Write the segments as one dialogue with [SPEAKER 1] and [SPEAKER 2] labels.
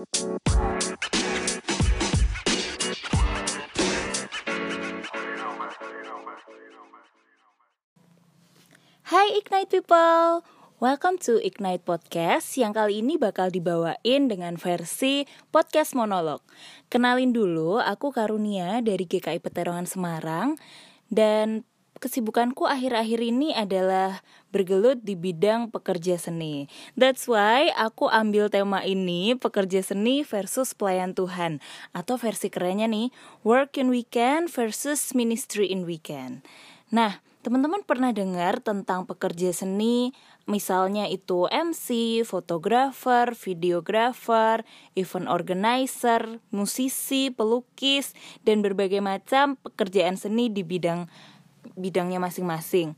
[SPEAKER 1] Hai Ignite People, welcome to Ignite Podcast yang kali ini bakal dibawain dengan versi podcast monolog. Kenalin dulu, aku Karunia dari GKI Peterongan Semarang dan kesibukanku akhir-akhir ini adalah bergelut di bidang pekerja seni. That's why aku ambil tema ini, pekerja seni versus pelayan Tuhan. Atau versi kerennya nih, work in weekend versus ministry in weekend. Nah, Teman-teman pernah dengar tentang pekerja seni, misalnya itu MC, fotografer, videografer, event organizer, musisi, pelukis, dan berbagai macam pekerjaan seni di bidang bidangnya masing-masing.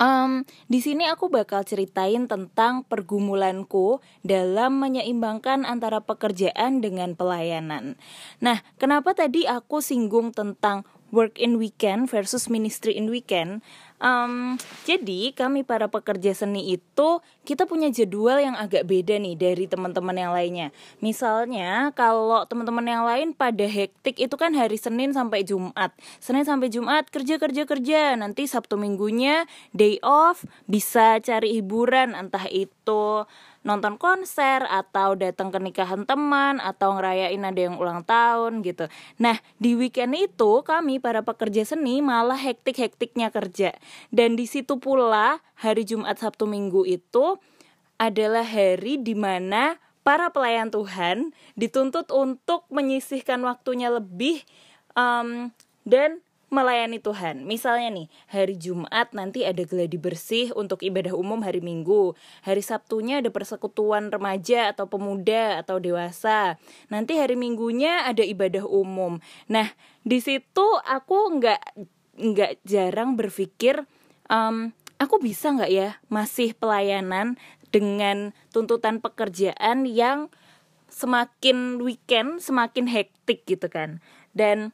[SPEAKER 1] Um, di sini aku bakal ceritain tentang pergumulanku dalam menyeimbangkan antara pekerjaan dengan pelayanan. Nah, kenapa tadi aku singgung tentang work in weekend versus ministry in weekend. Um, jadi kami para pekerja seni itu kita punya jadwal yang agak beda nih dari teman-teman yang lainnya. Misalnya kalau teman-teman yang lain pada hektik itu kan hari Senin sampai Jumat. Senin sampai Jumat kerja kerja kerja. Nanti Sabtu Minggunya day off bisa cari hiburan entah itu nonton konser atau datang ke nikahan teman atau ngerayain ada yang ulang tahun gitu. Nah, di weekend itu kami para pekerja seni malah hektik-hektiknya kerja. Dan di situ pula hari Jumat Sabtu Minggu itu adalah hari di mana para pelayan Tuhan dituntut untuk menyisihkan waktunya lebih um, dan melayani Tuhan. Misalnya nih, hari Jumat nanti ada geladi bersih untuk ibadah umum hari Minggu. Hari Sabtunya ada persekutuan remaja atau pemuda atau dewasa. Nanti hari Minggunya ada ibadah umum. Nah, di situ aku nggak nggak jarang berpikir, um, aku bisa nggak ya masih pelayanan dengan tuntutan pekerjaan yang semakin weekend semakin hektik gitu kan. Dan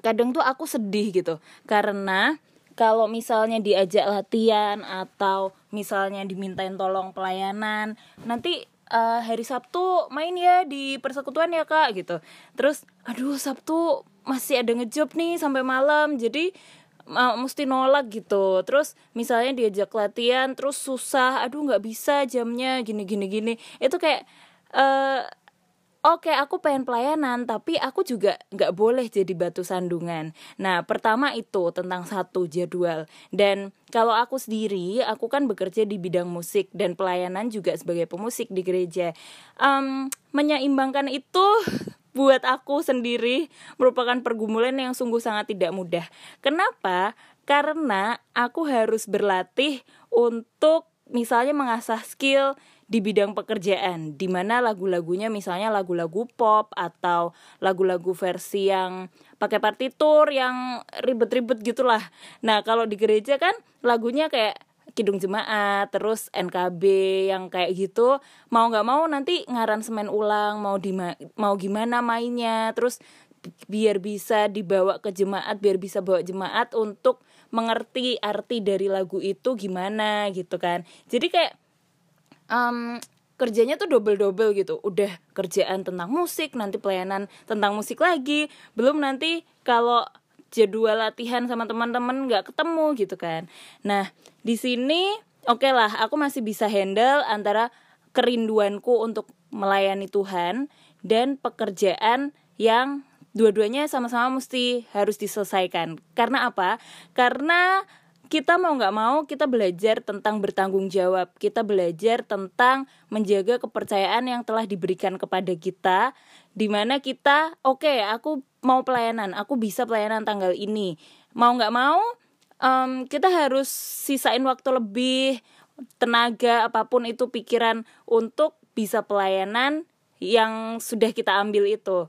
[SPEAKER 1] kadang tuh aku sedih gitu. Karena kalau misalnya diajak latihan atau misalnya dimintain tolong pelayanan nanti uh, hari Sabtu main ya di persekutuan ya kak gitu. Terus aduh Sabtu masih ada ngejob nih sampai malam jadi uh, mesti nolak gitu. Terus misalnya diajak latihan terus susah aduh nggak bisa jamnya gini gini gini. Itu kayak uh, Oke, aku pengen pelayanan, tapi aku juga nggak boleh jadi batu sandungan. Nah, pertama itu tentang satu jadwal. Dan kalau aku sendiri, aku kan bekerja di bidang musik dan pelayanan juga sebagai pemusik di gereja. Um, menyeimbangkan itu buat aku sendiri merupakan pergumulan yang sungguh sangat tidak mudah. Kenapa? Karena aku harus berlatih untuk misalnya mengasah skill di bidang pekerjaan di mana lagu-lagunya misalnya lagu-lagu pop atau lagu-lagu versi yang pakai partitur yang ribet-ribet gitulah. Nah, kalau di gereja kan lagunya kayak Kidung Jemaat, terus NKB yang kayak gitu, mau nggak mau nanti ngaran semen ulang, mau di mau gimana mainnya, terus biar bisa dibawa ke jemaat, biar bisa bawa jemaat untuk mengerti arti dari lagu itu gimana gitu kan. Jadi kayak um, kerjanya tuh double-double gitu. Udah kerjaan tentang musik, nanti pelayanan tentang musik lagi. Belum nanti kalau jadwal latihan sama teman-teman nggak ketemu gitu kan. Nah, di sini oke okay lah, aku masih bisa handle antara kerinduanku untuk melayani Tuhan dan pekerjaan yang dua-duanya sama-sama mesti harus diselesaikan. Karena apa? Karena kita mau nggak mau kita belajar tentang bertanggung jawab. Kita belajar tentang menjaga kepercayaan yang telah diberikan kepada kita di mana kita oke okay, aku mau pelayanan aku bisa pelayanan tanggal ini. Mau nggak mau um, kita harus sisain waktu lebih tenaga apa pun itu pikiran untuk bisa pelayanan yang sudah kita ambil itu.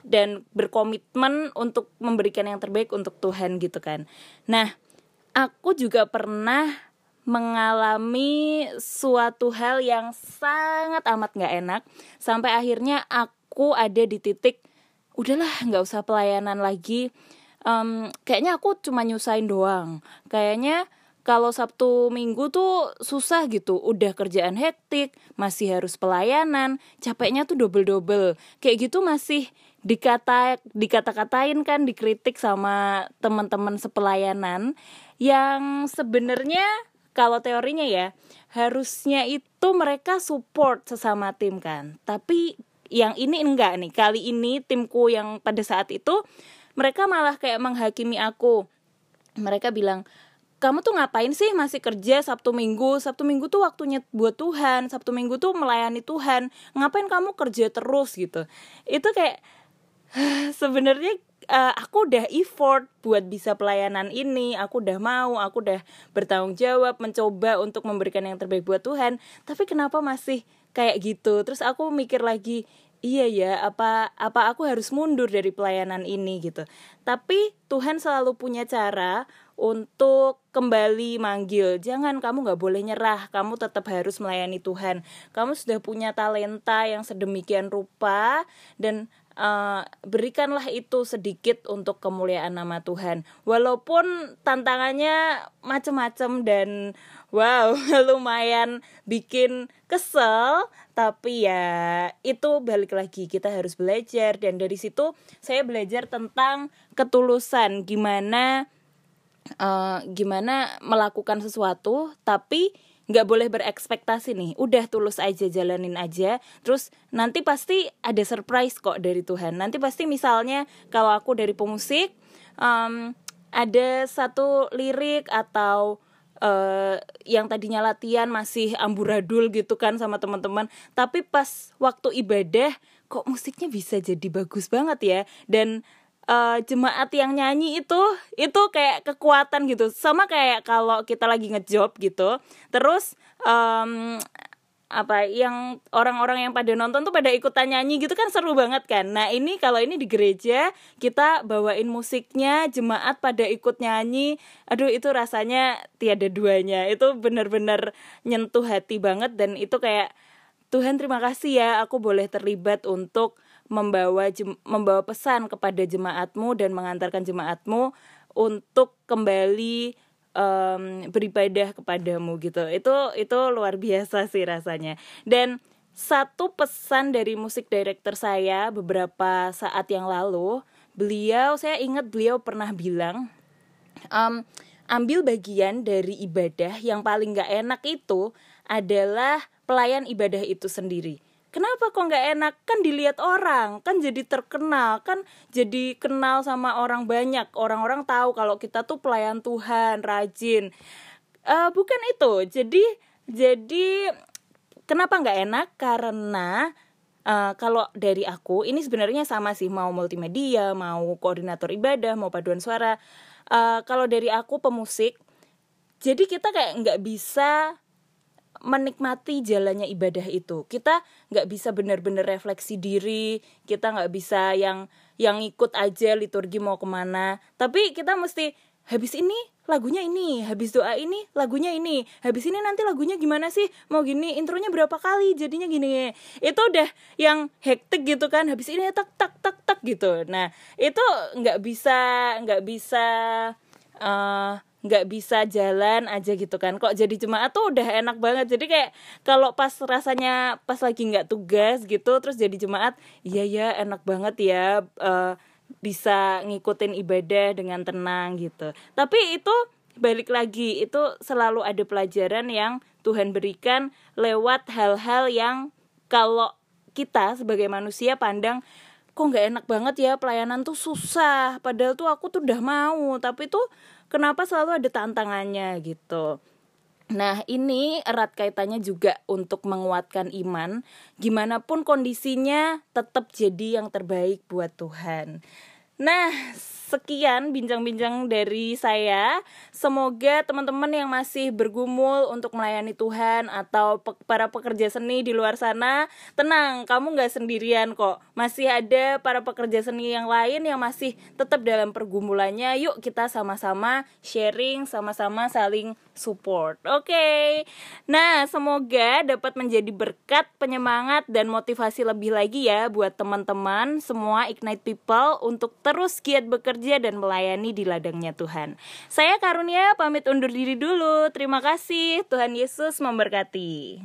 [SPEAKER 1] Dan berkomitmen untuk memberikan yang terbaik untuk Tuhan gitu kan. Nah aku juga pernah mengalami suatu hal yang sangat amat nggak enak. Sampai akhirnya aku ada di titik udahlah nggak usah pelayanan lagi. Um, kayaknya aku cuma nyusahin doang. Kayaknya kalau Sabtu Minggu tuh susah gitu. Udah kerjaan hektik masih harus pelayanan capeknya tuh double-double. Kayak gitu masih dikata dikata-katain kan dikritik sama teman-teman sepelayanan yang sebenarnya kalau teorinya ya harusnya itu mereka support sesama tim kan. Tapi yang ini enggak nih. Kali ini timku yang pada saat itu mereka malah kayak menghakimi aku. Mereka bilang kamu tuh ngapain sih masih kerja Sabtu Minggu? Sabtu Minggu tuh waktunya buat Tuhan Sabtu Minggu tuh melayani Tuhan. Ngapain kamu kerja terus? gitu. Itu kayak sebenarnya uh, aku udah effort buat bisa pelayanan ini. Aku udah mau aku udah bertanggung jawab mencoba untuk memberikan yang terbaik buat Tuhan. Tapi kenapa masih kayak gitu? Terus aku mikir lagi iya ya apa apa aku harus mundur dari pelayanan ini? Gitu. Tapi Tuhan selalu punya cara untuk kembali manggil. Jangan kamu nggak boleh nyerah kamu tetap harus melayani Tuhan. Kamu sudah punya talenta yang sedemikian rupa dan uh, berikanlah itu sedikit untuk kemuliaan nama Tuhan. Walaupun tantangannya macam-macam dan wow lumayan bikin kesel tapi ya itu balik lagi kita harus belajar. Dan dari situ saya belajar tentang ketulusan gimana uh, gimana melakukan sesuatu tapi nggak boleh berekspektasi nih. Udah tulus aja jalanin aja. Terus nanti pasti ada surprise kok dari Tuhan. Nanti pasti misalnya kalau aku dari pemusik um, ada satu lirik atau uh, yang tadinya latihan masih amburadul gitu kan sama teman-teman. Tapi pas waktu ibadah kok musiknya bisa jadi bagus banget ya? Dan uh, jemaat yang nyanyi itu itu kayak kekuatan gitu. Sama kayak kalau kita lagi ngejob gitu. Terus um, apa yang orang-orang yang pada nonton tuh pada ikutan nyanyi gitu kan seru banget kan. Nah ini kalau ini di gereja kita bawain musiknya jemaat pada ikut nyanyi. Aduh itu rasanya tiada duanya. Itu bener-bener nyentuh hati banget dan itu kayak Tuhan terima kasih ya aku boleh terlibat untuk membawa jem, membawa pesan kepada jemaatmu dan mengantarkan jemaatmu untuk kembali um, beribadah kepadamu gitu. Itu itu luar biasa sih rasanya. Dan satu pesan dari musik director saya beberapa saat yang lalu beliau saya ingat beliau pernah bilang um, ambil bagian dari ibadah yang paling gak enak itu adalah pelayan ibadah itu sendiri kenapa kok nggak enak? Kan dilihat orang kan jadi terkenal kan jadi kenal sama orang banyak. Orang-orang tahu kalau kita tuh pelayan Tuhan rajin. Uh, bukan itu. Jadi jadi kenapa nggak enak? Karena uh, kalau dari aku ini sebenarnya sama sih. Mau multimedia mau koordinator ibadah mau paduan suara. Uh, kalau dari aku pemusik jadi kita kayak nggak bisa menikmati jalannya ibadah itu. Kita nggak bisa benar-benar refleksi diri kita nggak bisa yang yang ikut aja liturgi mau ke mana. Tapi kita mesti habis ini lagunya ini habis doa ini lagunya ini habis ini nanti lagunya gimana sih? Mau gini intronya berapa kali jadinya gini. Itu udah yang hektik gitu kan habis ini tak tak tak tak gitu. Nah itu nggak bisa nggak bisa uh, nggak bisa jalan aja gitu kan. Kok jadi jemaat tuh udah enak banget. Jadi kayak kalau pas rasanya pas lagi nggak tugas gitu terus jadi jemaat iya ya enak banget ya uh, bisa ngikutin ibadah dengan tenang gitu. Tapi itu balik lagi itu selalu ada pelajaran yang Tuhan berikan lewat hal-hal yang kalau kita sebagai manusia pandang kok nggak enak banget ya pelayanan tuh susah padahal tuh aku tuh udah mau. Tapi tuh kenapa selalu ada tantangannya gitu Nah, ini erat kaitannya juga untuk menguatkan iman. Gimana pun kondisinya, tetap jadi yang terbaik buat Tuhan. Nah, sekian bincang-bincang dari saya. Semoga teman-teman yang masih bergumul untuk melayani Tuhan atau pe para pekerja seni di luar sana, tenang, kamu nggak sendirian kok. Masih ada para pekerja seni yang lain yang masih tetap dalam pergumulannya. Yuk kita sama-sama sharing, sama-sama saling support. Oke. Okay. Nah, semoga dapat menjadi berkat, penyemangat dan motivasi lebih lagi ya buat teman-teman semua Ignite People untuk terus giat bekerja dan melayani di ladangnya Tuhan. Saya Karunia pamit undur diri dulu. Terima kasih. Tuhan Yesus memberkati.